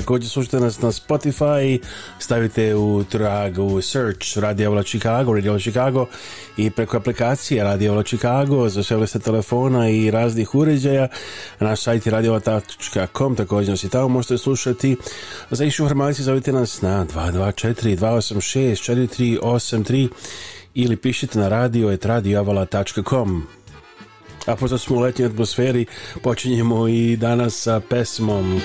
Također slušajte nas na Spotify, stavite u trag, u search Radio Ola Chicago, Radio Chicago i preko aplikacije Radio Ola Chicago za sve vrste telefona i raznih uređaja. na sajti je radiola.com, također nas i tamo možete slušati. Za išu informacije zovite nas na 224 286 4383 ili pišite na radio et radioavala.com A pošto smo u letnjoj atmosferi, počinjemo i danas sa pesmom.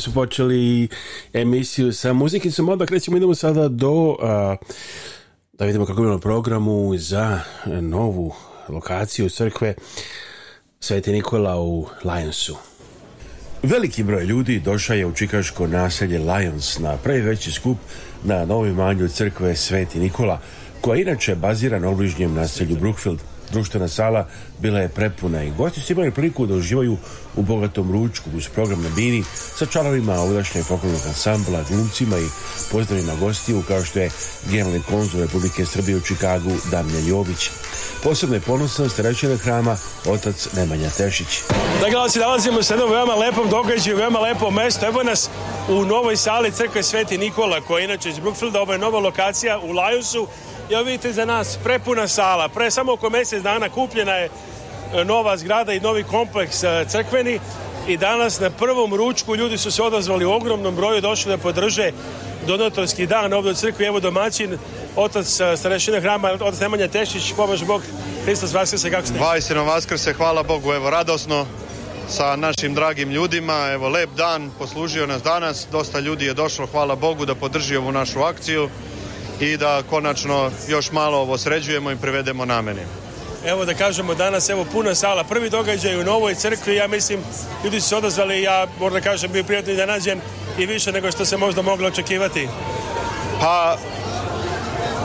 Malopre su počeli emisiju sa muzikincom, odmah krećemo idemo sada do... A, da vidimo kako je na programu za novu lokaciju crkve Sveti Nikola u Lionsu. Veliki broj ljudi došao je u čikaško naselje Lions na veći skup na novi manju crkve Sveti Nikola, koja inače bazira na obližnjem naselju Brookfield društvena sala bila je prepuna i gosti su imali priliku da uživaju u bogatom ručku uz program na Bini sa članovima ovdašnjeg folklornog ansambla, glumcima i pozdravima gostiju kao što je generalni konzul Republike Srbije u Čikagu Damlja Jović. Posebno je ponosan starečina hrama otac Nemanja Tešić. Dakle, se nalazimo se jednom veoma lepom događaju, veoma lepom mestu. Evo nas u novoj sali crkve Sveti Nikola koja je inače iz Brookfielda, ovo je nova lokacija u Lajusu Evo vidite za nas prepuna sala. Pre samo oko mjesec dana kupljena je e, nova zgrada i novi kompleks e, crkveni i danas na prvom ručku ljudi su se odazvali u ogromnom broju, došli da podrže donatorski dan ovde u crkvi. Evo domaćin, otac e, starešina hrama, otac Nemanja Tešić, pomaž Bog, Hristos Vaskrse, kako ste? Vajsino Vaskrse, hvala Bogu, evo radosno sa našim dragim ljudima. Evo, lep dan, poslužio nas danas, dosta ljudi je došlo, hvala Bogu, da podrži ovu našu akciju i da konačno još malo ovo sređujemo i privedemo nameni. Evo da kažemo danas, evo puna sala, prvi događaj u Novoj crkvi, ja mislim, ljudi su se odazvali, ja moram da kažem, bio prijatno da nađem i više nego što se možda moglo očekivati. Pa,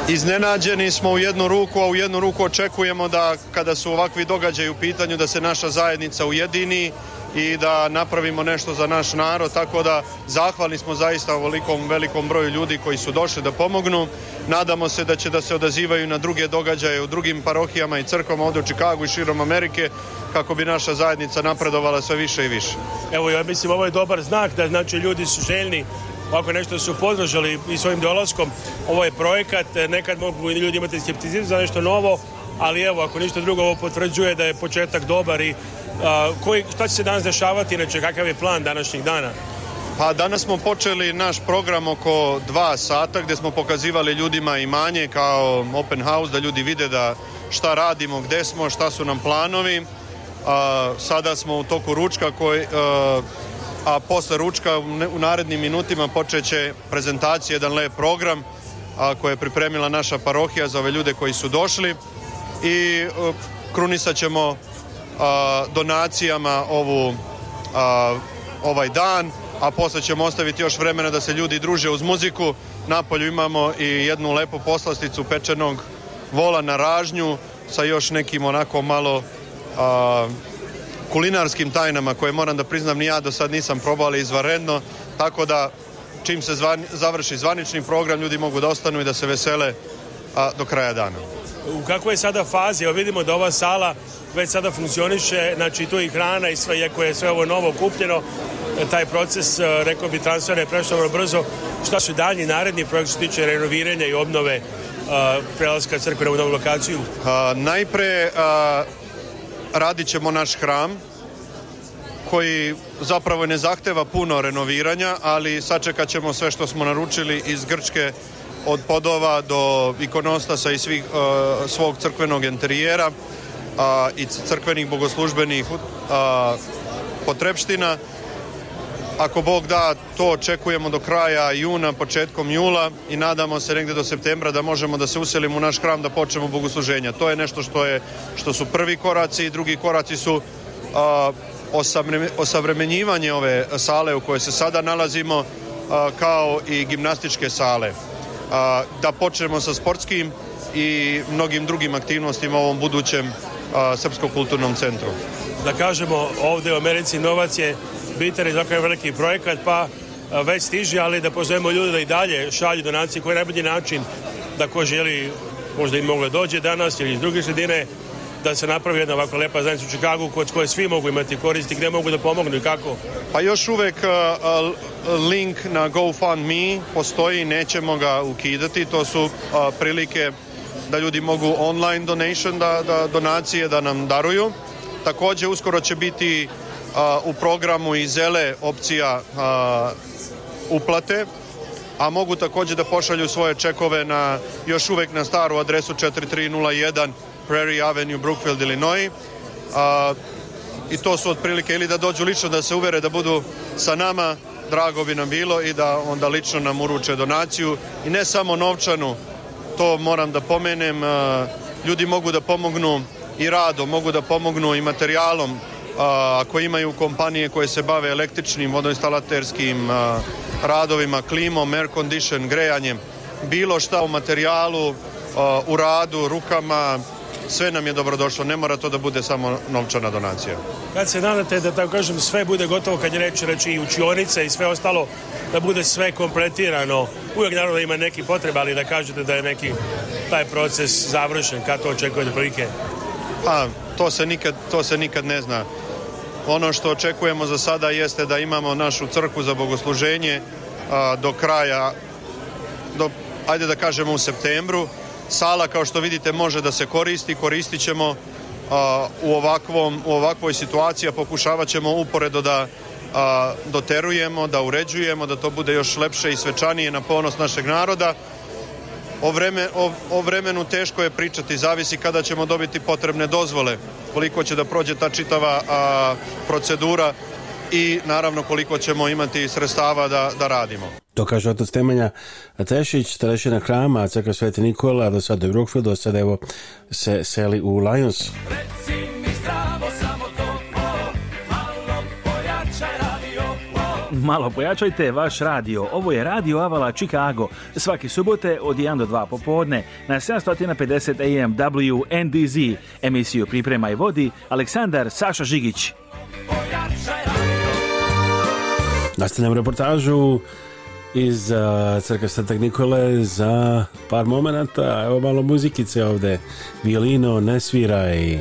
iznenađeni smo u jednu ruku, a u jednu ruku očekujemo da kada su ovakvi događaji u pitanju da se naša zajednica ujedini i da napravimo nešto za naš narod, tako da zahvalni smo zaista ovolikom velikom broju ljudi koji su došli da pomognu. Nadamo se da će da se odazivaju na druge događaje u drugim parohijama i crkvama ovde u Čikagu i širom Amerike kako bi naša zajednica napredovala sve više i više. Evo ja mislim ovo je dobar znak da znači ljudi su željni ovako nešto su podržali i svojim dolaskom. Ovo je projekat, e, nekad mogu ljudi imati skepticizam za nešto novo, ali evo, ako ništa drugo, ovo potvrđuje da je početak dobar i koji, šta će se danas dešavati, inače kakav je plan današnjih dana? Pa danas smo počeli naš program oko dva sata gdje smo pokazivali ljudima imanje kao open house da ljudi vide da šta radimo, gdje smo, šta su nam planovi. A, sada smo u toku ručka koji, a, a posle ručka u narednim minutima počeće prezentacija, jedan lep program a, koji je pripremila naša parohija za ove ljude koji su došli i krunisat ćemo donacijama ovu ovaj dan, a posle ćemo ostaviti još vremena da se ljudi druže uz muziku. Napolju imamo i jednu lepu poslasticu pečenog vola na ražnju sa još nekim onako malo a, kulinarskim tajnama koje moram da priznam ni ja do sad nisam probao, ali izvaredno. Tako da čim se zvan, završi zvanični program ljudi mogu da ostanu i da se vesele a, do kraja dana u kakvoj je sada fazi, evo vidimo da ova sala već sada funkcioniše, znači tu i hrana i sve, iako je sve ovo novo kupljeno, taj proces, e, rekao bi, transfera je prešao brzo. Šta su dalji naredni projekt što tiče renoviranja i obnove a, e, prelaska crkve na novu lokaciju? A, najpre a, radit ćemo naš hram, koji zapravo ne zahteva puno renoviranja, ali sačekat ćemo sve što smo naručili iz Grčke od podova do ikonostasa i svih, e, svog crkvenog interijera a, i crkvenih bogoslužbenih a, e, potrebština. Ako Bog da, to očekujemo do kraja juna, početkom jula i nadamo se negde do septembra da možemo da se uselimo u naš hram da počnemo bogosluženja. To je nešto što, je, što su prvi koraci i drugi koraci su a, osavremenjivanje ove sale u kojoj se sada nalazimo kao i gimnastičke sale da počnemo sa sportskim i mnogim drugim aktivnostima u ovom budućem srpsko kulturnom centru. Da kažemo, ovdje u Americi novac je bitan i zapravo veliki projekat, pa već stiže, ali da pozovemo ljude da i dalje šalju donacije koji je najbolji način da ko želi možda i mogla da dođe danas ili iz druge sredine da se napravi jedna ovako lepa zajednica u Čikagu kod koje svi mogu imati koristi, gde mogu da pomognu i kako? Pa još uvek uh, uh, link na GoFundMe postoji, nećemo ga ukidati, to su uh, prilike da ljudi mogu online donation, da, da donacije da nam daruju. Takođe, uskoro će biti uh, u programu i zele opcija uh, uplate, a mogu takođe da pošalju svoje čekove na još uvek na staru adresu 4301 Prairie Avenue, Brookfield, Illinois. A, I to su otprilike ili da dođu lično da se uvere da budu sa nama, drago bi nam bilo i da onda lično nam uruče donaciju i ne samo novčanu, to moram da pomenem, a, ljudi mogu da pomognu i radom, mogu da pomognu i materijalom, a, ako imaju kompanije koje se bave električnim, vodoinstalaterskim a, radovima, klimom, air condition, grejanjem, bilo šta u materijalu, a, u radu, rukama, sve nam je dobrodošlo, ne mora to da bude samo novčana donacija. Kad se nadate da tako kažem sve bude gotovo kad je reč reći i učionice i sve ostalo da bude sve kompletirano. uvek naravno da ima neki potreba, ali da kažete da je neki taj proces završen, kad to očekujete prilike? Pa, to se nikad, to se nikad ne zna. Ono što očekujemo za sada jeste da imamo našu crkvu za bogosluženje a, do kraja, do, ajde da kažemo u septembru, Sala kao što vidite može da se koristi, koristit ćemo a, u, ovakvom, u ovakvoj situaciji, a pokušavat ćemo uporedo da a, doterujemo, da uređujemo, da to bude još lepše i svečanije na ponos našeg naroda. O, vreme, o, o vremenu teško je pričati, zavisi kada ćemo dobiti potrebne dozvole, koliko će da prođe ta čitava a, procedura i naravno koliko ćemo imati sredstava da, da radimo. To kaže otac Temanja Tešić, Terešina Krama, Crka Sveti Nikola, do sada u Brookfield, do sada evo se seli u Lions. Malo pojačajte vaš radio. Ovo je Radio Avala Chicago. Svaki subote od 1 do 2 popodne na 750 AM WNDZ. Emisiju priprema i vodi Aleksandar Saša Žigić. Nastavljam reportažu iz uh, Crkve Svetog Nikole za par momenata. Evo malo muzikice ovde. Violino ne sviraj.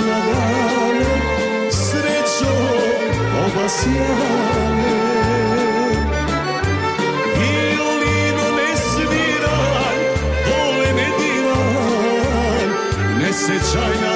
lagale, srećo oba sjane violino ne sviraj dole ne diraj ne sećaj na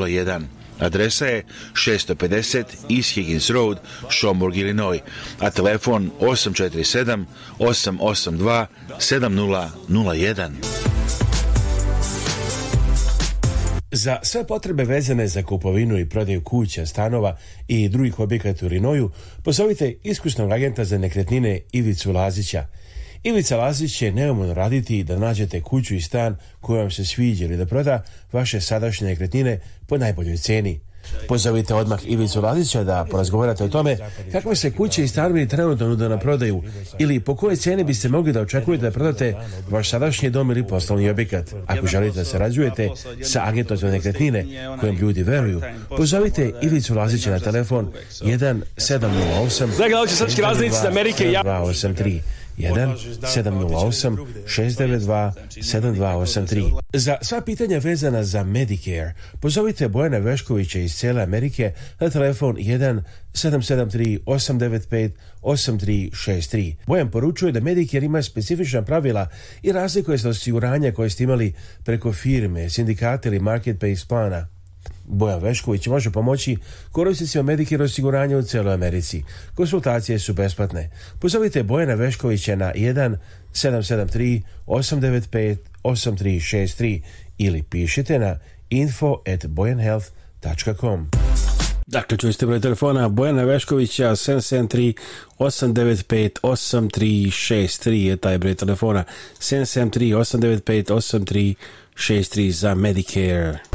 001. Adresa je 650 East Higgins Road, Schaumburg, Illinois, a telefon 847 882 7001. Za sve potrebe vezane za kupovinu i prodaju kuća, stanova i drugih objekata u Rinoju, pozovite iskusnog agenta za nekretnine Ivicu Lazića – Ivica Lazić će neumno raditi da nađete kuću i stan koji vam se sviđa ili da proda vaše sadašnje nekretnine po najboljoj ceni. Pozovite odmah Ivicu Lazića da porazgovarate o tome kakve se kuće i stanovi trenutno nude na prodaju ili po koje cijene biste mogli da očekujete da prodate vaš sadašnji dom ili poslovni objekat. Ako želite da sarađujete sa agentom za nekretnine kojem ljudi veruju, pozovite Ivicu Lazića na telefon 1708 Zagledavajući srpski raznici iz Amerike 283. 1 708 692 7283. Za sva pitanja vezana za Medicare, pozovite Bojana Veškovića iz cijele Amerike na telefon 1 773 895 8363. Bojan poručuje da Medicare ima specifična pravila i razlikuje se od osiguranja koje ste imali preko firme, sindikata ili marketplace plana. Boja Vešković može pomoći korisnicima Medicare osiguranja u celoj Americi. Konsultacije su besplatne. Pozovite Bojana Veškovića na 1 773 895 8363 ili pišite na info at bojanhealth.com. Dakle, čuli ste broj telefona Bojana Veškovića 773 895 8363 je taj broj telefona 773 895 8363 za Medicare.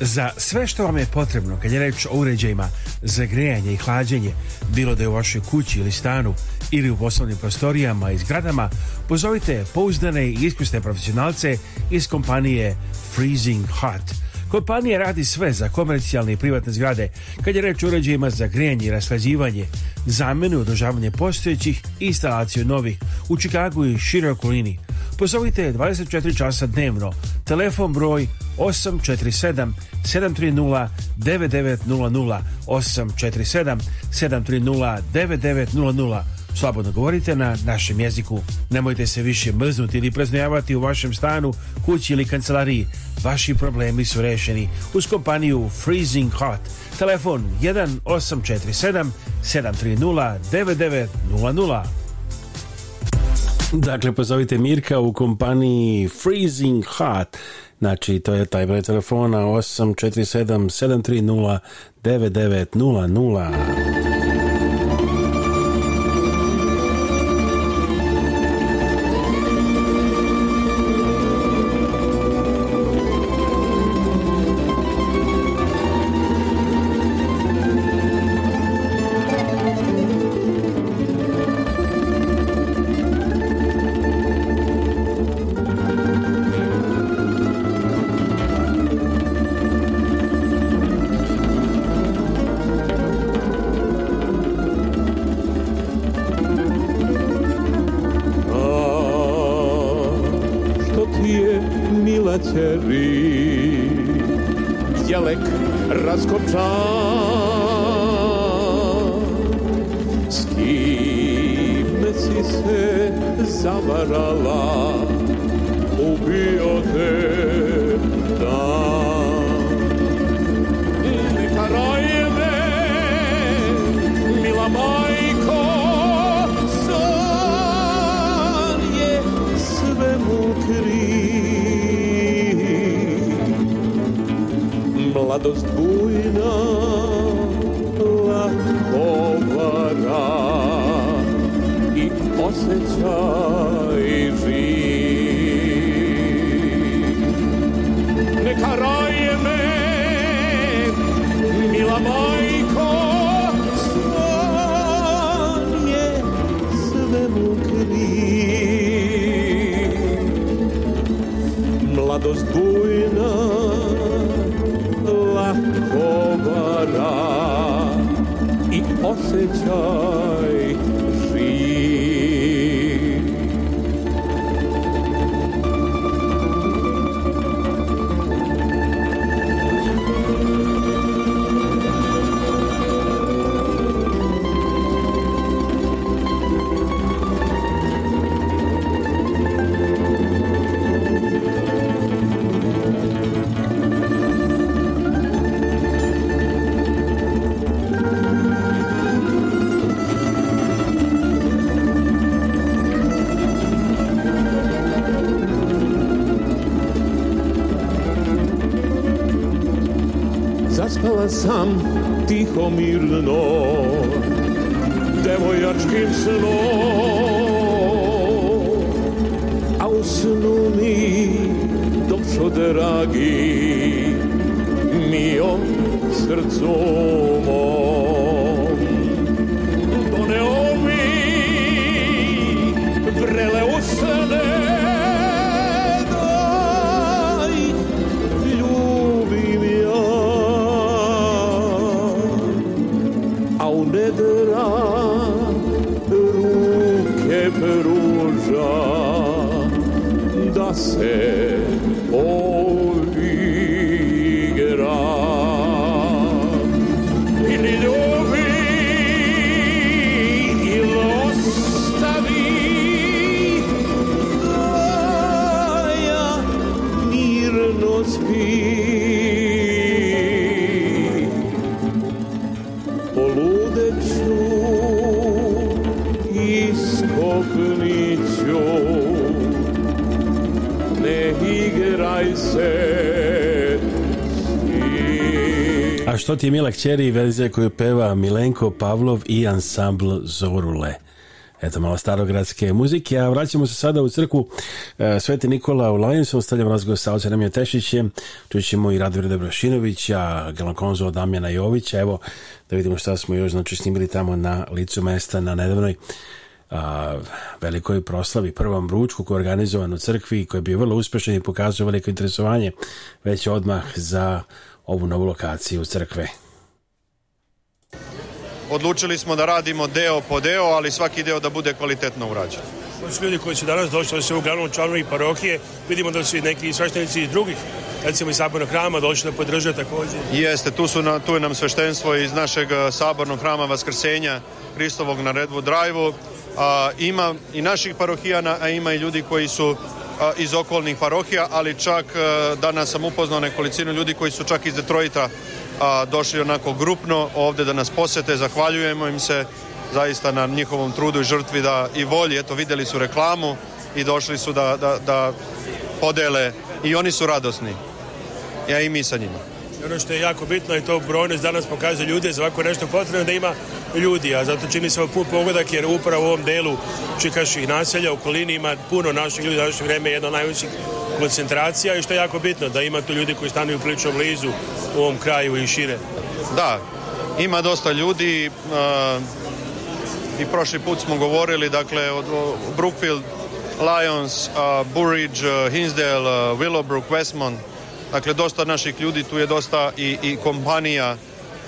Za sve što vam je potrebno kad je reč o uređajima za grejanje i hlađenje, bilo da je u vašoj kući ili stanu ili u poslovnim prostorijama i zgradama, pozovite pouzdane i iskusne profesionalce iz kompanije Freezing Hot – Kompanija radi sve za komercijalne i privatne zgrade, kad je reč o uređajima za grejanje i raslađivanje, zamenu i održavanje postojećih i instalaciju novih u Čikagu i široj okolini. Pozovite 24 časa dnevno. Telefon broj 847 730 9900 847 730 9900 slobodno govorite na našem jeziku. Nemojte se više mrznuti ili preznojavati u vašem stanu, kući ili kancelariji. Vaši problemi su rešeni uz kompaniju Freezing Hot. Telefon 1847 730 9900. Dakle, pozovite Mirka u kompaniji Freezing Hot. Znači, to je taj broj telefona 847 730 9900. sam tiho mirno devojačkim snom a u snu mi došo dragi mio srcom Što ti je mila kćeri verzija koju peva Milenko Pavlov i ansambl Zorule. Eto, malo starogradske muzike, a vraćamo se sada u crku e, Sveti Nikola u Lajensu, ostavljam razgovor sa Ocenom Jotešićem, čućemo i Radomira Dobrošinovića, Galankonzo Damjana Jovića, evo da vidimo šta smo još znači, snimili tamo na licu mesta na nedavnoj a, velikoj proslavi prvom ručku koja je organizovan u crkvi koja je bio vrlo uspešan i pokazuje veliko interesovanje već odmah za ovu novu lokaciju crkve. Odlučili smo da radimo deo po deo, ali svaki deo da bude kvalitetno urađen. To su ljudi koji su danas došli, to su uglavnom članovi parohije, vidimo da su i neki sveštenici iz drugih recimo iz Sabornog hrama došli da podrže takođe. Jeste, tu, su na, tu je nam sveštenstvo iz našeg e, Sabornog hrama Vaskrsenja Hristovog na Redwood Drive-u. ima i naših parohijana, a ima i ljudi koji su iz okolnih parohija, ali čak e, danas sam upoznao nekolicinu ljudi koji su čak iz Detroita došli onako grupno ovde da nas posete. Zahvaljujemo im se zaista na njihovom trudu i žrtvi da i volji. Eto, videli su reklamu i došli su da, da, da podele i oni su radosni. Ja i mi sa njima ono što je jako bitno i to brojnost danas pokazuje ljude za ovako nešto potrebno da ima ljudi, a zato čini se put pogodak jer upravo u ovom delu čikaših naselja, okolini ima puno naših ljudi, naše vrijeme je jedna od najvećih koncentracija i što je jako bitno da ima tu ljudi koji stanuju prilično blizu u ovom kraju i šire. Da, ima dosta ljudi, uh, i prošli put smo govorili, dakle, od Brookfield, Lions, uh, Burridge, uh, Hinsdale, Willowbrook, Westmont, Dakle, dosta naših ljudi, tu je dosta i, i kompanija,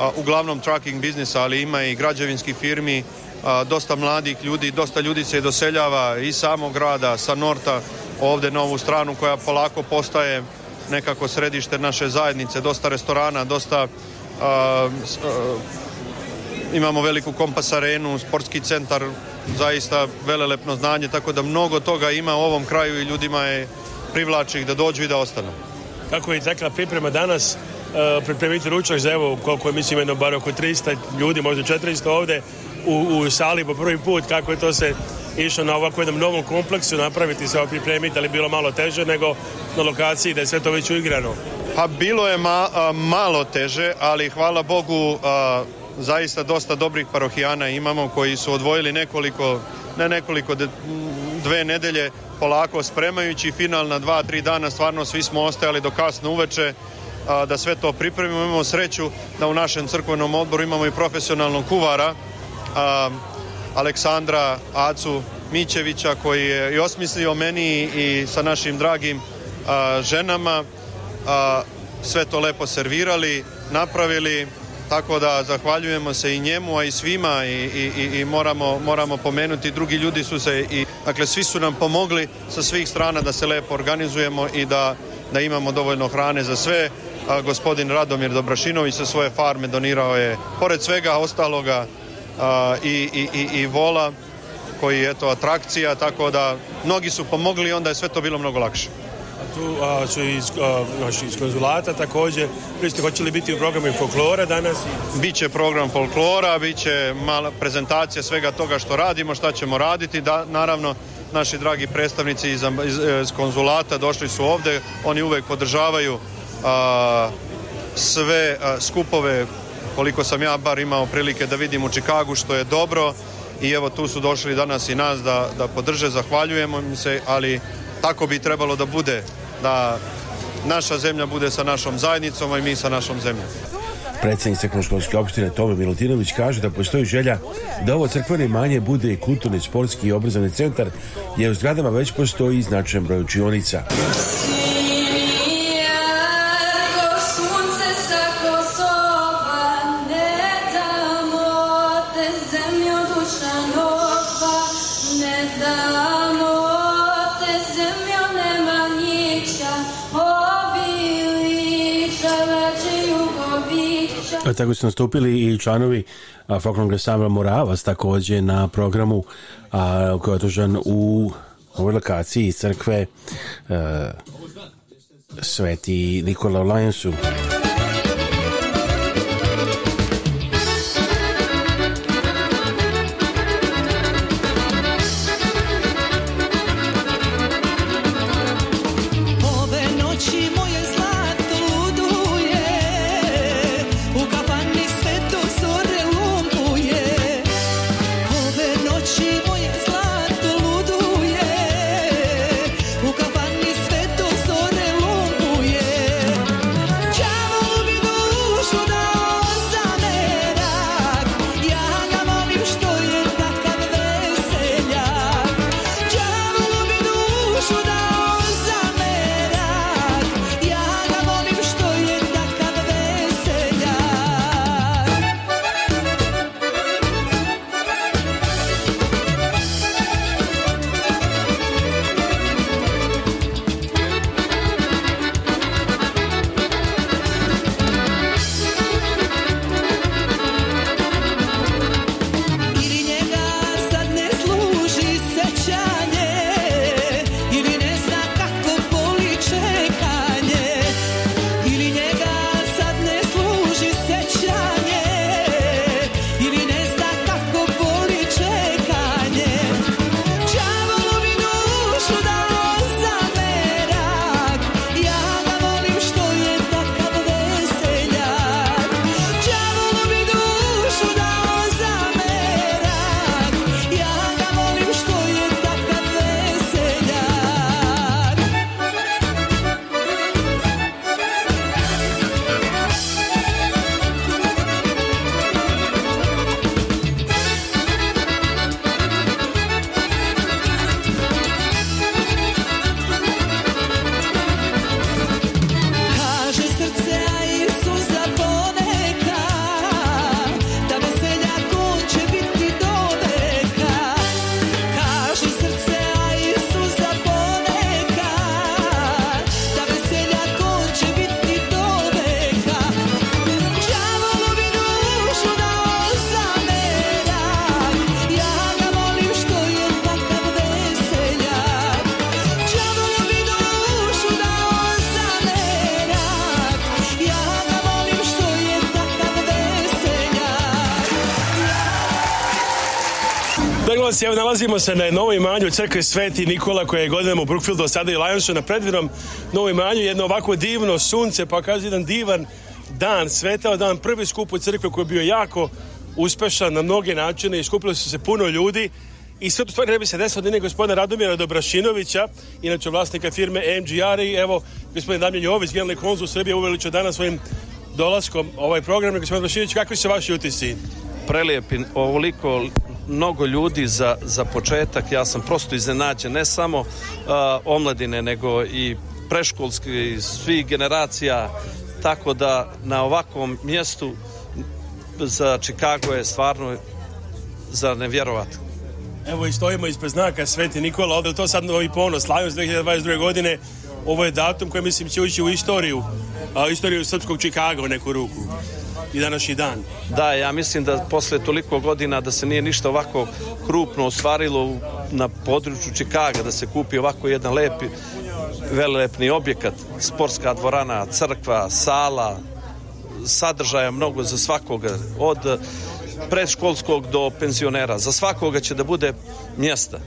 a, uglavnom trucking biznisa, ali ima i građevinski firmi, a, dosta mladih ljudi, dosta ljudi se doseljava i samog grada, sa Norta, ovde na ovu stranu koja polako postaje nekako središte naše zajednice, dosta restorana, dosta a, s, imamo veliku kompas arenu, sportski centar, zaista velelepno znanje, tako da mnogo toga ima u ovom kraju i ljudima je privlači da dođu i da ostanu kako je tekla priprema danas, e, pripremiti ručak za evo koliko je mislim jedno bar oko 300 ljudi, možda 400 ovde u, u sali po prvi put, kako je to se išlo na ovako jednom novom kompleksu napraviti se pripremiti, ali bilo malo teže nego na lokaciji da je sve to već uigrano. Pa bilo je ma, a, malo teže, ali hvala Bogu a, zaista dosta dobrih parohijana imamo koji su odvojili nekoliko, ne nekoliko, dve nedelje polako spremajući finalna dva, tri dana, stvarno svi smo ostajali do kasno uveče a, da sve to pripremimo. Imamo sreću da u našem crkvenom odboru imamo i profesionalnog kuvara a, Aleksandra Acu Mićevića koji je i osmislio meni i sa našim dragim a, ženama sve to lepo servirali, napravili tako da zahvaljujemo se i njemu, a i svima i, i, i moramo, moramo pomenuti. Drugi ljudi su se i, dakle, svi su nam pomogli sa svih strana da se lepo organizujemo i da, da imamo dovoljno hrane za sve. A, gospodin Radomir Dobrašinović sa svoje farme donirao je, pored svega ostaloga, a, i, i, i vola koji je to atrakcija, tako da mnogi su pomogli i onda je sve to bilo mnogo lakše tu a, su iz a, naših iz konzulata također. Priste, hoće li biti u programu i folklora danas? Biće program folklora, biće mala prezentacija svega toga što radimo, šta ćemo raditi. Da, naravno, naši dragi predstavnici iz, iz, iz konzulata došli su ovde. Oni uvek podržavaju a, sve skupove koliko sam ja bar imao prilike da vidim u Čikagu što je dobro i evo tu su došli danas i nas da, da podrže, zahvaljujemo im se, ali tako bi trebalo da bude, da naša zemlja bude sa našom zajednicom, a i mi sa našom zemljom. Predsednik Crknoškolske opštine Tome Milutinović kaže da postoji želja da ovo crkveno imanje bude i kulturni, sportski i obrazovni centar, jer u zgradama već postoji značajan broj učionica. tako su nastupili i članovi folklornog ansambla Moravac takođe na programu a, koji je održan u ovoj lokaciji crkve a, e, Sveti Nikola u Lajensu. Nalazimo se na novoj manju crkve Sveti Nikola koja je godinama u Brookfieldu, sada i Lionsu na predvinom novoj manju, jedno ovako divno sunce, pa pokazuje jedan divan dan, svetao dan, prvi skup u crkvi koji je bio jako uspešan na mnoge načine i skupilo su se puno ljudi i sve to stvari ne bi se desilo da nije gospodina Radomira Dobrašinovića, inače vlasnika firme MGR i evo gospodin Damljan Jović, generalni konzul Srbije uveličio danas svojim dolaskom ovaj program. Gospodin Dobrašinović, kakvi su vaši utisci? Prelijepi, ovoliko mnogo ljudi za, za početak. Ja sam prosto iznenađen, ne samo uh, omladine, nego i preškolske, i svih generacija. Tako da na ovakvom mjestu za Čikago je stvarno za nevjerovat. Evo i stojimo ispred znaka Sveti Nikola, ovde to sad novi ponos, slavimo 2022. godine, ovo je datum koji mislim će ući u istoriju, a, istoriju srpskog Čikaga u neku ruku i današnji dan. Da, ja mislim da posle toliko godina da se nije ništa ovako krupno ostvarilo na području Čikaga, da se kupi ovako jedan lepi, velelepni objekat, sportska dvorana, crkva, sala, sadržaja mnogo za svakoga, od predškolskog do penzionera. Za svakoga će da bude mjesta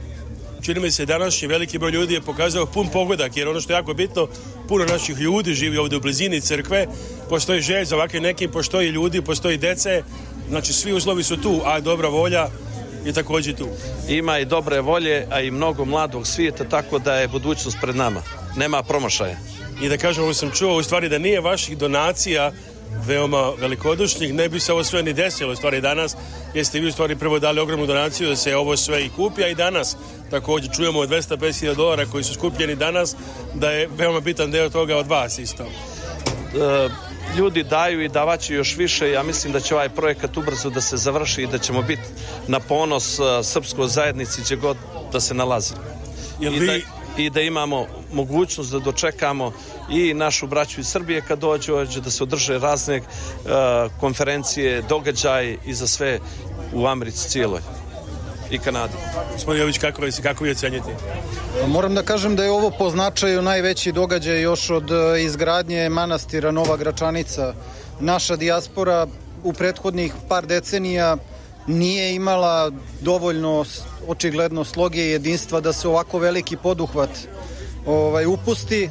čini mi se današnji veliki broj ljudi je pokazao pun pogodak, jer ono što je jako bitno, puno naših ljudi živi ovde u blizini crkve, postoji želj za ovakve nekim, postoji ljudi, postoji dece, znači svi uslovi su tu, a dobra volja je takođe tu. Ima i dobre volje, a i mnogo mladog svijeta, tako da je budućnost pred nama. Nema promašaja. I da kažem, ovo sam čuo, u stvari da nije vaših donacija veoma velikodušnih, ne bi se ovo sve ni desilo, u stvari danas, jeste vi u stvari prvo dali ogromnu donaciju da se ovo sve i kupi, a i danas također čujemo od 250.000 dolara koji su skupljeni danas, da je veoma bitan deo toga od vas isto. Uh ljudi daju i davaće još više ja mislim da će ovaj projekat ubrzo da se završi i da ćemo biti na ponos e, srpskoj zajednici gdje god da se nalazi Jel I, da vi... da, i da imamo mogućnost da dočekamo i našu braću iz Srbije kad dođe, dođe da se održe razne uh, konferencije, događaj i za sve u Americi cijeloj i Kanadi. Gospodin Jović, kako vi, kako vi ocenjete? Pa moram da kažem da je ovo po značaju najveći događaj još od e, izgradnje manastira Nova Gračanica. Naša dijaspora u prethodnih par decenija nije imala dovoljno očigledno sloge i jedinstva da se ovako veliki poduhvat ovaj upusti,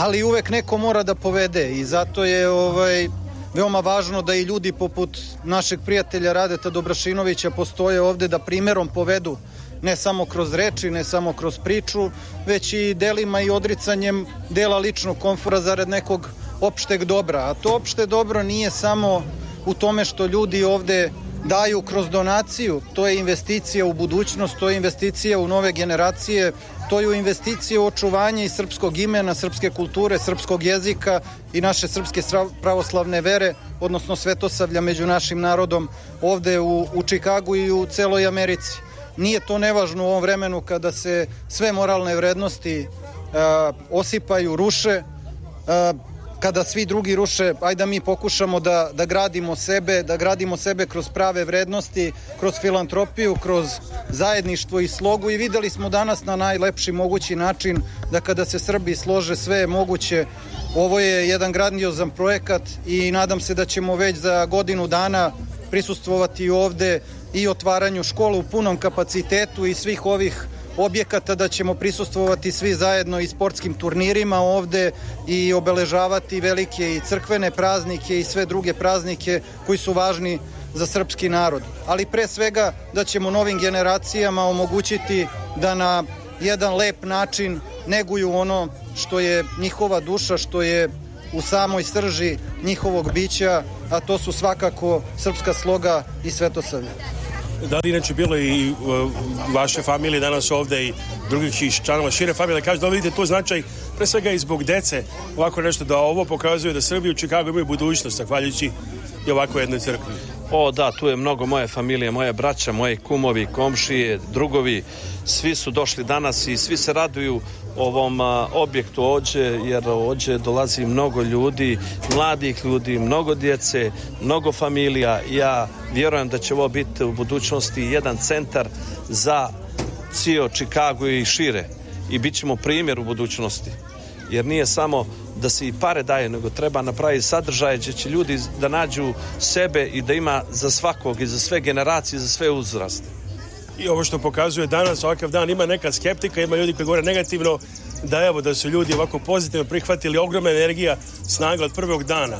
ali uvek neko mora da povede i zato je ovaj veoma važno da i ljudi poput našeg prijatelja Radeta Dobrašinovića postoje ovde da primerom povedu ne samo kroz reči, ne samo kroz priču, već i delima i odricanjem dela ličnog komfora zarad nekog opšteg dobra. A to opšte dobro nije samo u tome što ljudi ovde daju kroz donaciju. To je investicija u budućnost, to je investicija u nove generacije, to je investicija u očuvanje i srpskog imena, srpske kulture, srpskog jezika i naše srpske pravoslavne vere, odnosno svetosavlja među našim narodom ovde u, u Čikagu i u celoj Americi. Nije to nevažno u ovom vremenu kada se sve moralne vrednosti uh, osipaju, ruše, uh, kada svi drugi ruše, ajde da mi pokušamo da, da gradimo sebe, da gradimo sebe kroz prave vrednosti, kroz filantropiju, kroz zajedništvo i slogu i videli smo danas na najlepši mogući način da kada se Srbi slože sve je moguće. Ovo je jedan grandiozan projekat i nadam se da ćemo već za godinu dana prisustvovati ovde i otvaranju škole u punom kapacitetu i svih ovih objekata da ćemo prisustvovati svi zajedno i sportskim turnirima ovde i obeležavati velike i crkvene praznike i sve druge praznike koji su važni za srpski narod. Ali pre svega da ćemo novim generacijama omogućiti da na jedan lep način neguju ono što je njihova duša, što je u samoj srži njihovog bića, a to su svakako srpska sloga i svetosavlje da li inače bilo i e, vaše familije danas ovde i drugih članova šire familije, da kažu da vidite to značaj pre svega i zbog dece, ovako nešto da ovo pokazuje da Srbiju i Čikago imaju budućnost, zahvaljujući i ovako jednoj crkvi. O da, tu je mnogo moje familije, moje braća, moje kumovi, komšije, drugovi, svi su došli danas i svi se raduju ovom objektu ođe, jer ođe dolazi mnogo ljudi, mladih ljudi, mnogo djece, mnogo familija. Ja vjerujem da će ovo biti u budućnosti jedan centar za cio Chicago i šire i bit ćemo primjer u budućnosti jer nije samo da se i pare daje nego treba napraviti sadržaje gdje će ljudi da nađu sebe i da ima za svakog i za sve generacije za sve uzraste i ovo što pokazuje danas, ovakav dan, ima neka skeptika, ima ljudi koji govore negativno, da evo, da su ljudi ovako pozitivno prihvatili ogromna energija, snaga od prvog dana.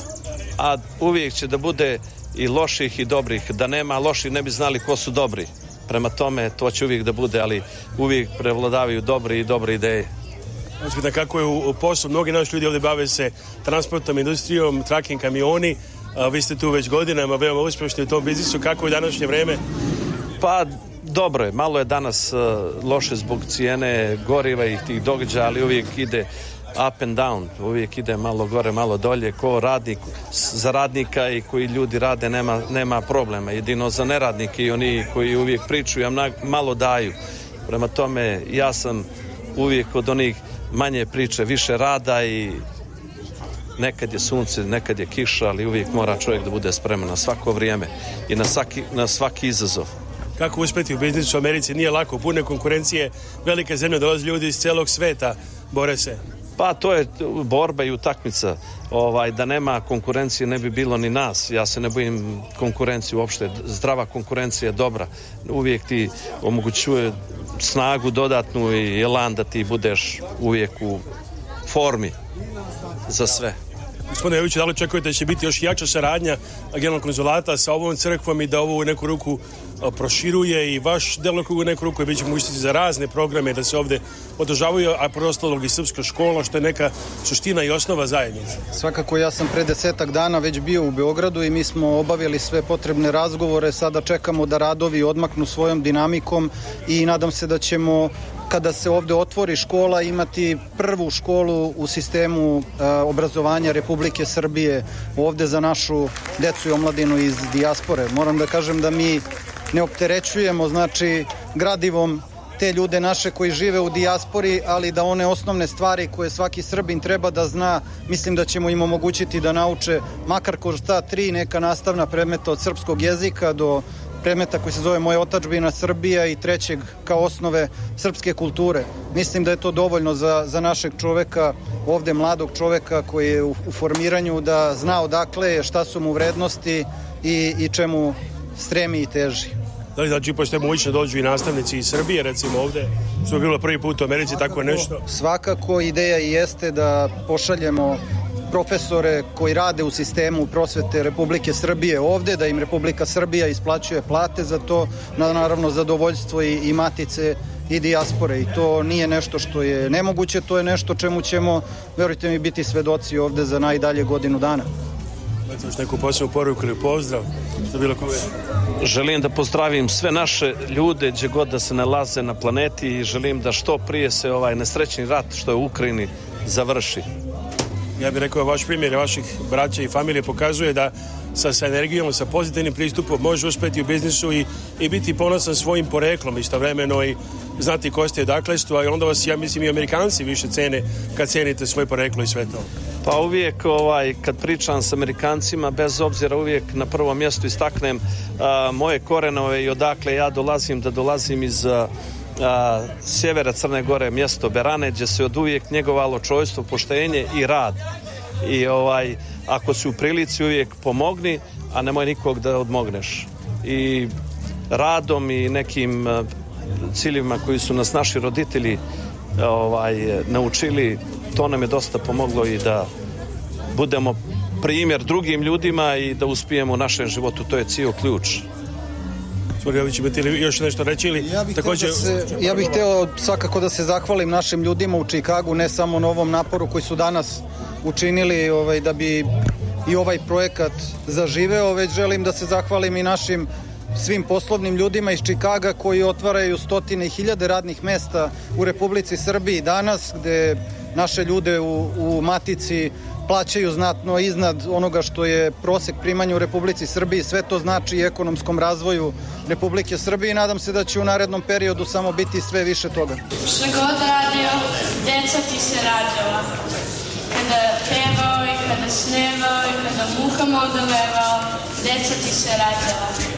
A uvijek će da bude i loših i dobrih, da nema loših ne bi znali ko su dobri. Prema tome, to će uvijek da bude, ali uvijek prevladavaju dobri i dobre ideje. Gospodin, kako je u poslu, mnogi naši ljudi ovdje bave se transportom, industrijom, trakim kamioni, vi ste tu već godinama veoma uspješni u tom biznisu, kako je današnje vreme? Pa dobro je, malo je danas e, loše zbog cijene goriva i tih događaja, ali uvijek ide up and down, uvijek ide malo gore, malo dolje, ko radi za radnika i koji ljudi rade nema, nema problema, jedino za neradnike i oni koji uvijek pričaju, a malo daju. Prema tome ja sam uvijek od onih manje priče, više rada i nekad je sunce, nekad je kiša, ali uvijek mora čovjek da bude spreman na svako vrijeme i na svaki, na svaki izazov kako uspeti u biznisu u Americi nije lako, pune konkurencije, velike zemlje dolaze ljudi iz celog sveta, bore se. Pa to je borba i utakmica. Ovaj, da nema konkurencije ne bi bilo ni nas. Ja se ne bojim konkurencije uopšte. Zdrava konkurencija je dobra. Uvijek ti omogućuje snagu dodatnu i elan da ti budeš uvijek u formi za sve. Gospodine Joviću, da li očekujete da će biti još jača saradnja generalnog konzulata sa ovom crkvom i da ovo u neku ruku proširuje i vaš delokrug u neku ruku i bit ćemo učiti za razne programe da se ovde održavaju, a preostalog i srpska škola, što je neka suština i osnova zajednice. Svakako ja sam pre desetak dana već bio u Beogradu i mi smo obavili sve potrebne razgovore, sada čekamo da radovi odmaknu svojom dinamikom i nadam se da ćemo kada se ovde otvori škola imati prvu školu u sistemu e, obrazovanja Republike Srbije ovde za našu decu i omladinu iz dijaspore. Moram da kažem da mi ne opterećujemo znači gradivom te ljude naše koji žive u dijaspori, ali da one osnovne stvari koje svaki Srbin treba da zna, mislim da ćemo im omogućiti da nauče makar kroz ta tri neka nastavna predmeta od srpskog jezika do predmeta koji se zove Moja otačbina Srbija i trećeg kao osnove srpske kulture. Mislim da je to dovoljno za, za našeg čoveka, ovde mladog čoveka koji je u, u formiranju da zna odakle je, šta su mu vrednosti i, i čemu stremi i teži. Da li znači pošto moguće da dođu i nastavnici iz Srbije recimo ovde, što je bilo prvi put u Americi svakako, tako nešto? Svakako ideja jeste da pošaljemo profesore koji rade u sistemu prosvete Republike Srbije ovde, da im Republika Srbija isplaćuje plate za to, na, naravno zadovoljstvo i, i matice i dijaspore i to nije nešto što je nemoguće, to je nešto čemu ćemo, verujte mi, biti svedoci ovde za najdalje godinu dana. Imate još neku posebnu poruku ili pozdrav za bilo kome? Želim da pozdravim sve naše ljude gdje god da se nalaze na planeti i želim da što prije se ovaj nesrećni rat što je u Ukrajini završi ja bih rekao vaš primjer, vaših braća i familije pokazuje da sa, sa energijom, sa pozitivnim pristupom može uspjeti u biznisu i, i biti ponosan svojim poreklom istovremeno i znati ko ste odakle ste, a onda vas, ja mislim, i Amerikanci više cene kad cenite svoje poreklo i sve to. Pa uvijek, ovaj, kad pričam s Amerikancima, bez obzira uvijek na prvom mjestu istaknem a, moje korenove i odakle ja dolazim, da dolazim iz... A, a, sjevera Crne Gore, mjesto Berane, gdje se od uvijek njegovalo čojstvo, poštenje i rad. I ovaj, ako si u prilici uvijek pomogni, a nemoj nikog da odmogneš. I radom i nekim ciljima koji su nas naši roditelji ovaj, naučili, to nam je dosta pomoglo i da budemo primjer drugim ljudima i da uspijemo u našem životu. To je cijel ključ. Smrljali će biti još nešto reći ili ja bih također... Da se, ja bih hteo svakako da se zahvalim našim ljudima u Čikagu, ne samo na ovom naporu koji su danas učinili ovaj, da bi i ovaj projekat zaživeo, već želim da se zahvalim i našim svim poslovnim ljudima iz Čikaga koji otvaraju stotine i hiljade radnih mesta u Republici Srbiji danas, gde naše ljude u, u Matici plaćaju znatno iznad onoga što je prosek primanja u Republici Srbiji. Sve to znači i ekonomskom razvoju Republike Srbije i nadam se da će u narednom periodu samo biti sve više toga. Što god radio, deca ti se rađala. Kada pevao i kada snevao i kada muha odolevao, deca ti se rađala.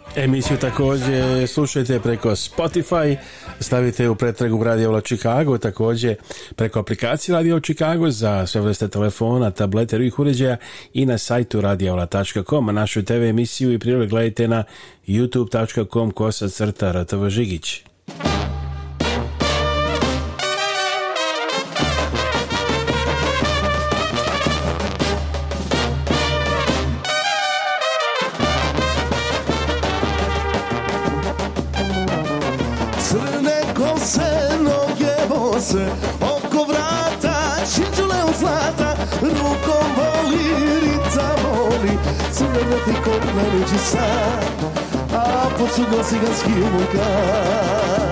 Emisiju takođe slušajte preko Spotify, stavite u pretragu Radio Chicago, takođe preko aplikacije Radio Chicago za sve vrste telefona, tablete, drugih uređaja i na sajtu radiola.com, našu TV emisiju i prilog gledajte na youtube.com kosa crta Rtv Žigić. ciganski vulkan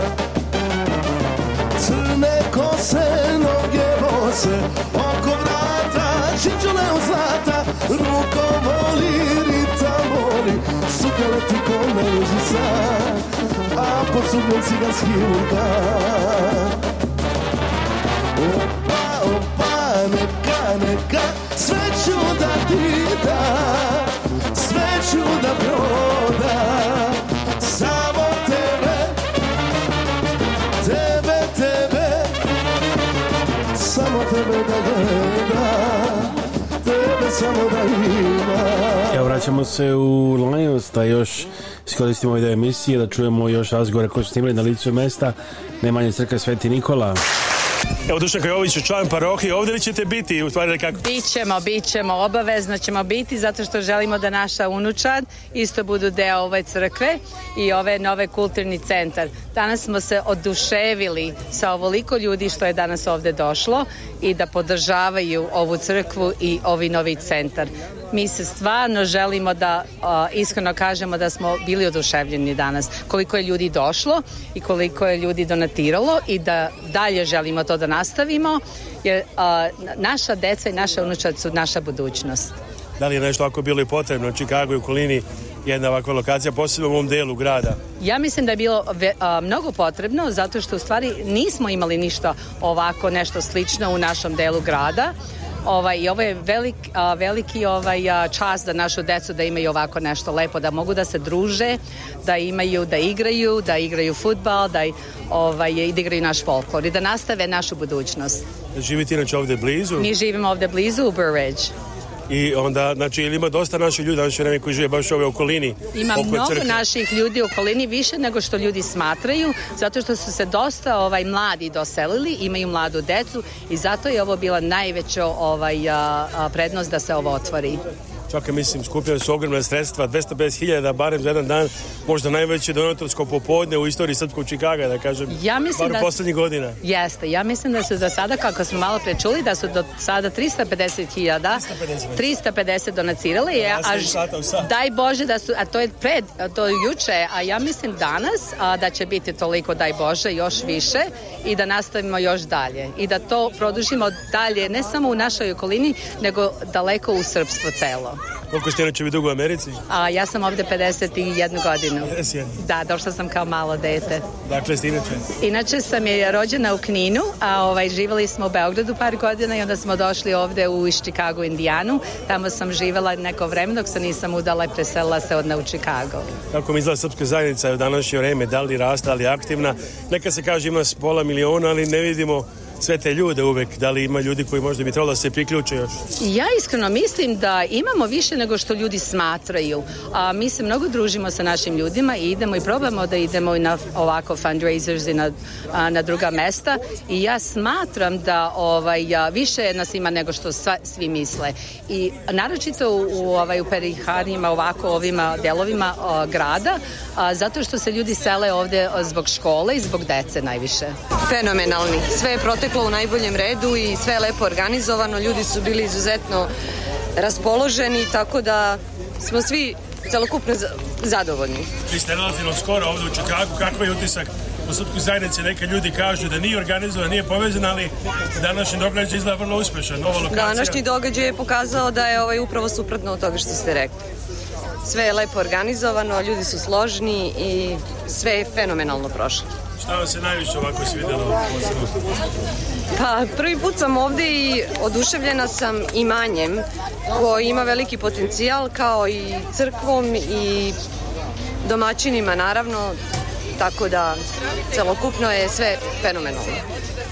Crne kose, noge bose, oko vrata, čičule u zlata Ruko voli, ritam voli, suka leti ko mežica A pod sudbom ciganski vulkan Opa, opa, neka, neka, sve ću da ti da Sve ću da prođe Evo vraćamo se u Lions da još iskoristimo ovaj da emisije da čujemo još razgovore koje su snimili na licu mesta Nemanje crkve Sveti Nikola Evo Dušan Kajović je član parohije, ovde li ćete biti? U stvari kako? Bićemo, bićemo, obavezno ćemo biti zato što želimo da naša unučad isto budu deo ove crkve i ove nove kulturni centar. Danas smo se oduševili sa ovoliko ljudi što je danas ovde došlo i da podržavaju ovu crkvu i ovi novi centar mi se stvarno želimo da iskreno kažemo da smo bili oduševljeni danas. Koliko je ljudi došlo i koliko je ljudi donatiralo i da dalje želimo to da nastavimo jer naša deca i naša unučad su naša budućnost. Da li je nešto ako bilo i potrebno u Čikagu i u Kolini jedna ovakva lokacija, posebno u ovom delu grada? Ja mislim da je bilo ve, a, mnogo potrebno, zato što u stvari nismo imali ništa ovako, nešto slično u našem delu grada. Ovaj, I ovo je velik, a, veliki ovaj, a, čast da našu decu da imaju ovako nešto lepo, da mogu da se druže, da imaju, da igraju, da igraju futbal, da, ovaj, i da igraju naš folklor i da nastave našu budućnost. Živite inače ovde blizu? Mi živimo ovde blizu u Burridge i onda, znači, ili ima dosta naših ljudi danas znači, vreme koji žive baš u ovoj okolini. Ima mnogo crkve. naših ljudi u okolini, više nego što ljudi smatraju, zato što su se dosta ovaj mladi doselili, imaju mladu decu i zato je ovo bila najveća ovaj, a, a, prednost da se ovo otvori čak i mislim skupljaju su ogromne sredstva, 250.000 barem za jedan dan, možda najveće donatorsko popodne u istoriji srpskog Čikaga, da kažem, ja mislim da, poslednjih godina. Jeste, ja mislim da su za sada, kako smo malo pre čuli, da su do sada 350.000, 350, 350 donacirali, ja, a, a daj Bože da su, a to je pred, to je juče, a ja mislim danas a, da će biti toliko, daj Bože, još više i da nastavimo još dalje i da to produžimo dalje, ne samo u našoj okolini, nego daleko u srpstvo celo. Koliko ste inače vi dugo u Americi? A, ja sam ovde 51 godinu. Jesi, jesi. Da, došla sam kao malo dete. Dakle, ste inače? Inače sam je rođena u Kninu, a ovaj, živali smo u Beogradu par godina i onda smo došli ovde u iz Chicago, Indijanu. Tamo sam živela neko vreme dok se nisam udala i preselila se odna u Chicago. Kako mi izgleda srpska zajednica u današnje vreme? Da li rasta, da ali aktivna? Neka se kaže ima pola miliona, ali ne vidimo sve te ljude uvek, da li ima ljudi koji možda bi trebalo da se priključe još? Ja iskreno mislim da imamo više nego što ljudi smatraju. A mi se mnogo družimo sa našim ljudima i idemo i probamo da idemo na ovako fundraisers i na, a, na druga mesta i ja smatram da ovaj, a, više nas ima nego što sva, svi misle. I naročito u, u, ovaj, u periharnijima ovako ovima delovima a, grada a, zato što se ljudi sele ovde zbog škole i zbog dece najviše. Fenomenalni. Sve je proteklo proteklo u najboljem redu i sve je lepo organizovano, ljudi su bili izuzetno raspoloženi, tako da smo svi celokupno zadovoljni. Vi ste relativno skoro ovde u Čikagu, kakav je utisak u srpskoj zajednici neke ljudi kažu da nije organizovan, nije povezan, ali današnji događaj izgleda vrlo uspešan, nova lokacija. Današnji događaj je pokazao da je ovaj upravo suprotno od toga što ste rekli. Sve je lepo organizovano, ljudi su složni i sve je fenomenalno prošlo. Šta vam se najviše ovako svidjelo Pa, prvi put sam ovde i oduševljena sam imanjem koji ima veliki potencijal kao i crkvom i domaćinima naravno, tako da celokupno je sve fenomenalno.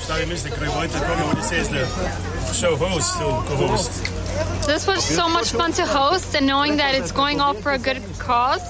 Šta vi mislite, koji volite koga ovdje sjezne? Show host, co host? This was so much fun to host, and knowing that it's going all for a good cause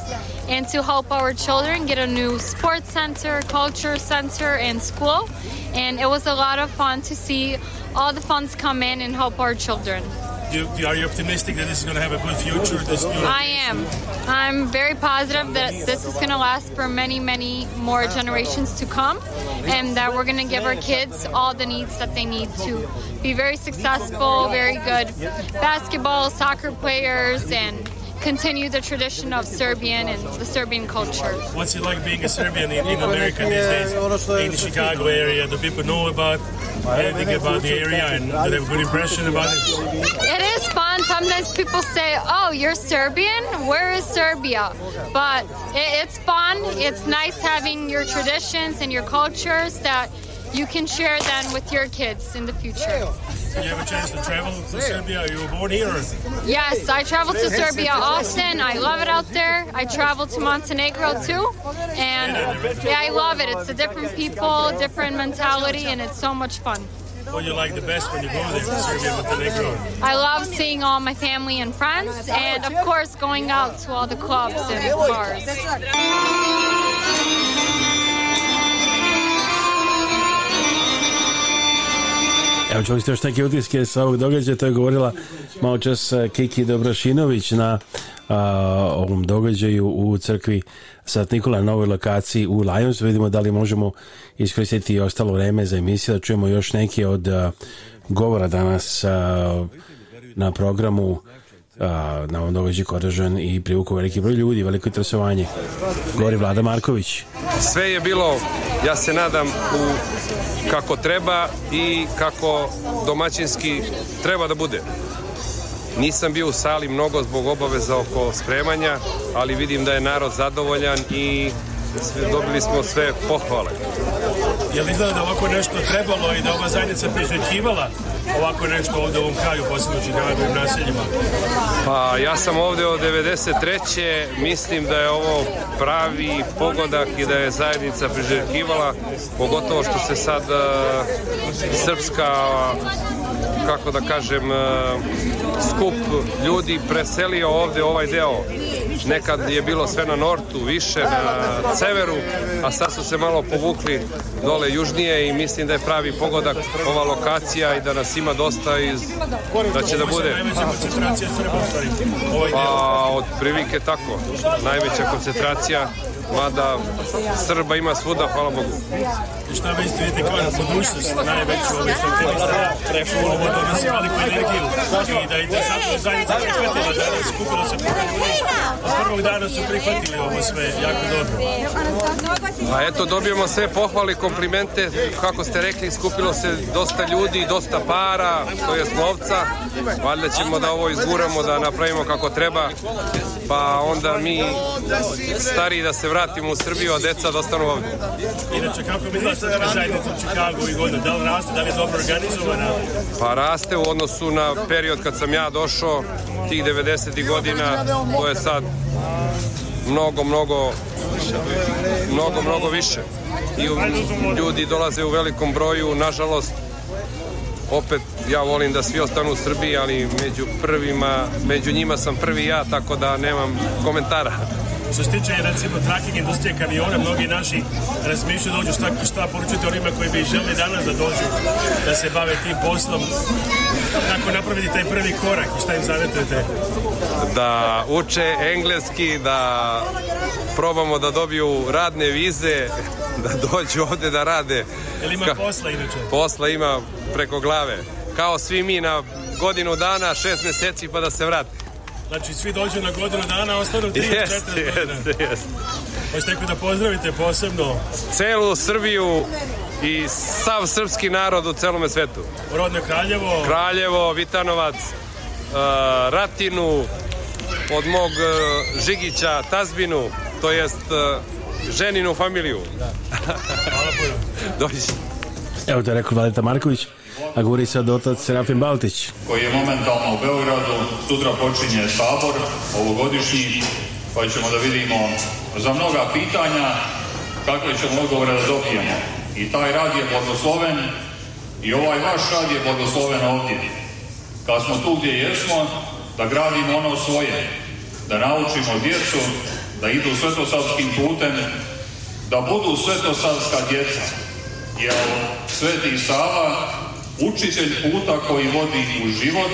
and to help our children get a new sports center, culture center, and school. And it was a lot of fun to see all the funds come in and help our children. You, are you optimistic that this is going to have a good future? This new- I am. I'm very positive that this is going to last for many, many more generations to come, and that we're going to give our kids all the needs that they need to be very successful, very good basketball, soccer players, and continue the tradition of Serbian and the Serbian culture. What's it like being a Serbian in, in America these days? In the Chicago area, do people know about anything about the area and do they have a good impression about it? It is fun. Sometimes people say, oh, you're Serbian? Where is Serbia? But it, it's fun. It's nice having your traditions and your cultures that you can share then with your kids in the future. Did you have a chance to travel to Serbia? You were born here? Yes, I traveled to Serbia often. I love it out there. I traveled to Montenegro too. And yeah, I love it. It's a different people, different mentality, and it's so much fun. What you like the best when you go there to Serbia, Montenegro? I love seeing all my family and friends, and of course, going out to all the clubs and bars. Evo čuli ste još neke utiske sa ovog događaja, to je govorila malo čas eh, Kiki Dobrošinović na a, ovom događaju u crkvi Sat Nikola na novoj lokaciji u Lions. Vidimo da li možemo iskoristiti ostalo vreme za emisiju, da čujemo još neke od a, eh, govora danas a, eh, na programu a, na ovom događaju održan i privukao veliki broj ljudi, veliko interesovanje. Govori Vlada Marković. Sve je bilo, ja se nadam, u kako treba i kako domaćinski treba da bude. Nisam bio u sali mnogo zbog obaveza oko spremanja, ali vidim da je narod zadovoljan i dobili smo sve pohvale. Je li izgleda da ovako nešto trebalo i da ova zajednica priželjkivala ovako nešto ovde u ovom kraju, posebno Čigavim naseljima? Pa ja sam ovde od 93. Mislim da je ovo pravi pogodak i da je zajednica priželjkivala, pogotovo što se sad uh, srpska kako da kažem, e, skup ljudi preselio ovde ovaj deo. Nekad je bilo sve na nortu, više na severu, a sad su se malo povukli dole južnije i mislim da je pravi pogodak ova lokacija i da nas ima dosta iz, da će da bude pa od otprilike tako najveća koncentracija mada Srba ima svuda, hvala Bogu. I šta već vidite kao na budućnost, najveću ovaj strategista, prešlo ovo da nas veliku energiju i da interesantno da je zajednica prihvatila da danas, skupilo da se od prvog dana su prihvatili ovo sve, jako dobro. A eto, dobijemo sve pohvale komplimente, kako ste rekli, skupilo se dosta ljudi, dosta para, to je slovca, valjda ćemo da ovo izguramo, da napravimo kako treba, pa onda mi stari da se vraćamo vratimo u Srbiju, a deca da ostanu ovde. Inače, kako mi znaš srpska zajednica u Čikagu i godinu? Da li raste, da li je dobro organizovana? Pa raste u odnosu na period kad sam ja došao, tih 90. godina, to je sad mnogo, mnogo, mnogo, mnogo više. I ljudi dolaze u velikom broju, nažalost, opet ja volim da svi ostanu u Srbiji, ali među prvima, među njima sam prvi ja, tako da nemam komentara. Što se tiče recimo tracking industrije kamiona, mnogi naši razmišljaju dođu da šta, šta poručiti onima koji bi želi danas da dođu da se bave tim poslom. Kako napraviti taj prvi korak i šta im savjetujete? Da uče engleski, da probamo da dobiju radne vize, da dođu ovde da rade. Jel ima posla inače? Posla ima preko glave. Kao svi mi na godinu dana, šest meseci pa da se vrati. Znači, svi dođu na godinu dana, ostanu 3-4 yes, godine. Jeste, jeste. Hoćete neko da pozdravite posebno? Celu Srbiju i sav srpski narod u celome svetu. Rodno Kraljevo. Kraljevo, Vitanovac, uh, Ratinu, od mog e, Žigića, Tazbinu, to jest e, ženinu familiju. Da. Hvala puno. Dođi. Evo to je rekao Valeta Marković a govori sad otac Serafim Baltić. Koji je momentalno u Beogradu, sutra počinje sabor, ovogodišnji, pa ćemo da vidimo za mnoga pitanja kakve ćemo odgovore da dobijemo. I taj rad je blagosloven i ovaj vaš rad je blagosloven ovdje. Kad smo tu gdje jesmo, da gradimo ono svoje, da naučimo djecu, da idu svetosavskim putem, da budu svetosavska djeca. Jer Sveti Sava Učitelj puta koji vodi u život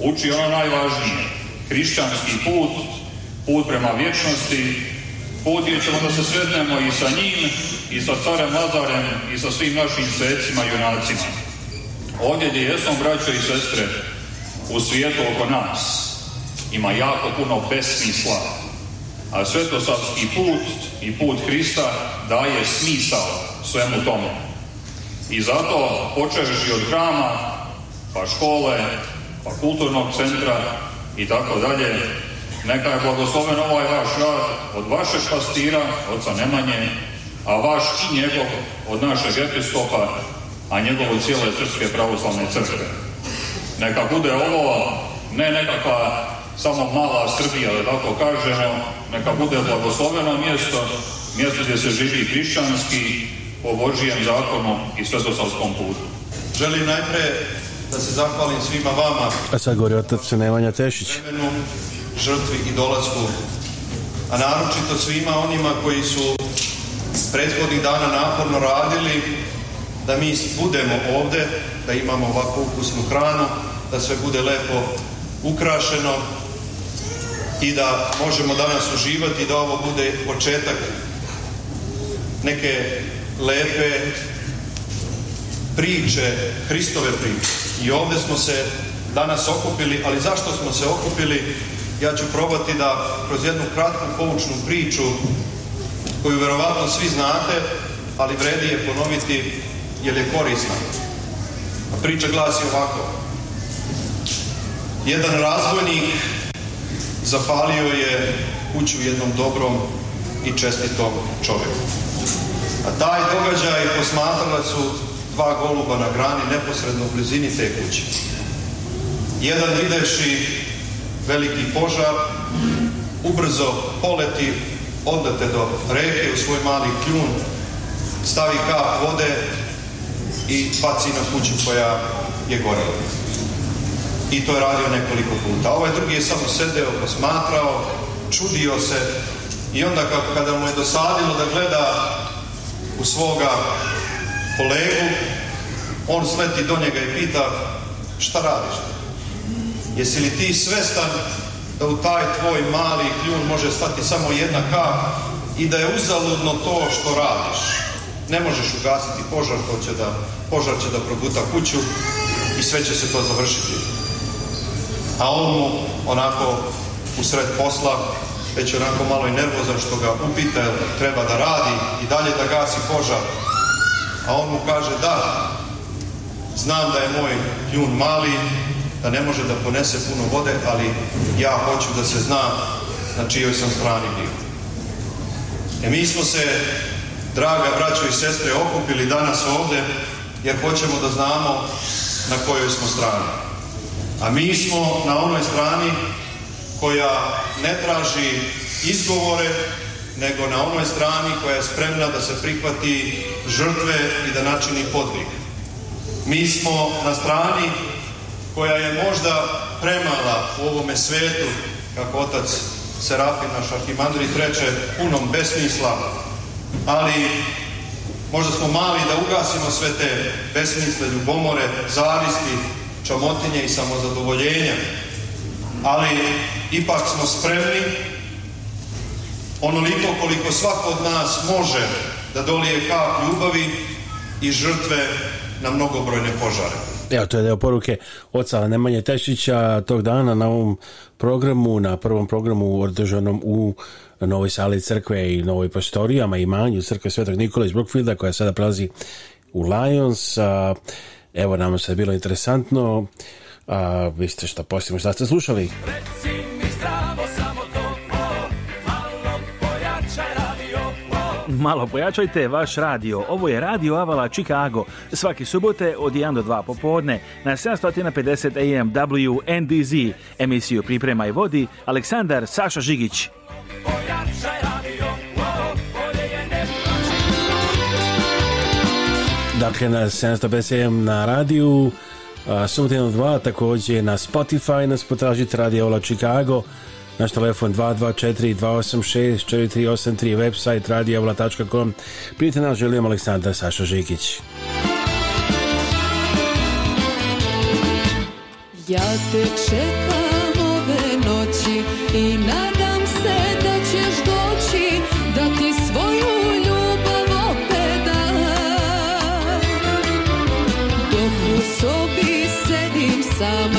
uči ono najvažnije. Hrišćanski put, put prema vječnosti, put gdje ćemo da se sretnemo i sa njim, i sa carem Lazarem, i sa svim našim svecima i junacima. Ovdje gdje jesmo, braćo i sestre, u svijetu oko nas ima jako puno besmisla, a svetosavski put i put Hrista daje smisao svemu tomu. I zato, i od hrama, pa škole, pa kulturnog centra i tako dalje, neka je blagosloven ovaj vaš rad od vašeg pastira, oca Nemanje, a vaš i njegov od našeg episkopa, a njegovu cijele Srpske pravoslavne crkve. Neka bude ovo ne nekakva samo mala Srbija, da tako kažemo, neka bude blagosloveno mjesto, mjesto gdje se živi hrišćanski, po Božijem zakonu i svesosavskom putu. Želim najpre da se zahvalim svima vama. A sad govori otac Nemanja Tešić. Vremenu, žrtvi i dolasku, a naročito svima onima koji su prethodnih dana naporno radili da mi budemo ovde, da imamo ovako ukusnu hranu, da sve bude lepo ukrašeno i da možemo danas uživati da ovo bude početak neke lepe priče, Hristove priče. I ovde smo se danas okupili, ali zašto smo se okupili? Ja ću probati da kroz jednu kratku poučnu priču, koju verovatno svi znate, ali vredi je ponoviti jer je korisna. A priča glasi ovako. Jedan razvojnik zapalio je kuću jednom dobrom i čestitom čovjeku. A taj događaj posmatrala su dva goluba na grani neposredno u blizini te kuće. Jedan videši veliki požar, ubrzo poleti, odlete do reke u svoj mali kljun, stavi kap vode i paci na kuću koja je gorela. I to je radio nekoliko puta. Ovaj drugi je samo sedeo, posmatrao, čudio se i onda kako, kada mu je dosadilo da gleda u svoga kolegu, on sleti do njega i pita šta radiš? Jesi li ti svestan da u taj tvoj mali kljun može stati samo jedna kap i da je uzaludno to što radiš? Ne možeš ugasiti požar, to će da, požar će da probuta kuću i sve će se to završiti. A on mu onako u sred posla već onako malo i nervozan što ga upita treba da radi i dalje da gasi požar. A on mu kaže da, znam da je moj jun mali, da ne može da ponese puno vode, ali ja hoću da se zna na čijoj sam strani bio. E mi smo se, draga braćo i sestre, okupili danas ovde, jer hoćemo da znamo na kojoj smo strani. A mi smo na onoj strani koja ne traži izgovore, nego na onoj strani koja je spremna da se prihvati žrtve i da načini podvig. Mi smo na strani koja je možda premala u ovome svetu, kako otac Serafin, naš arhimandri, treće, punom besmisla, ali možda smo mali da ugasimo sve te besmisle, ljubomore, zavisti, čamotinje i samozadovoljenja, ali ipak smo spremni onoliko koliko svako od nas može da dolije kap ljubavi i žrtve na mnogobrojne požare. Evo, to je deo poruke oca Nemanje Tešića tog dana na ovom programu, na prvom programu održanom u Novoj sali crkve i novoj postorijama i manju crkve Svetog Nikola iz Brookfielda koja sada prelazi u Lions. Evo, nam se bilo interesantno. A, vi ste šta posljedno šta ste slušali? Reci mi zdravo samo toplo, malo pojačaj radio. Wow. Malo pojačajte vaš radio. Ovo je Radio Avala Chicago. Svake subote od 1 do 2 popodne na 750 AM WNDZ. Emisiju priprema i vodi Aleksandar Saša Žigić. Pojačaj radio. Wow. Dakle, na 750 AM na radiju Sumotino 2, takođe na Spotify nas potražite Radio Ola Chicago, naš telefon 224-286-4383, website radioavla.com. Prijete nas, želim Aleksandar Saša Žikić. Ja te čekam some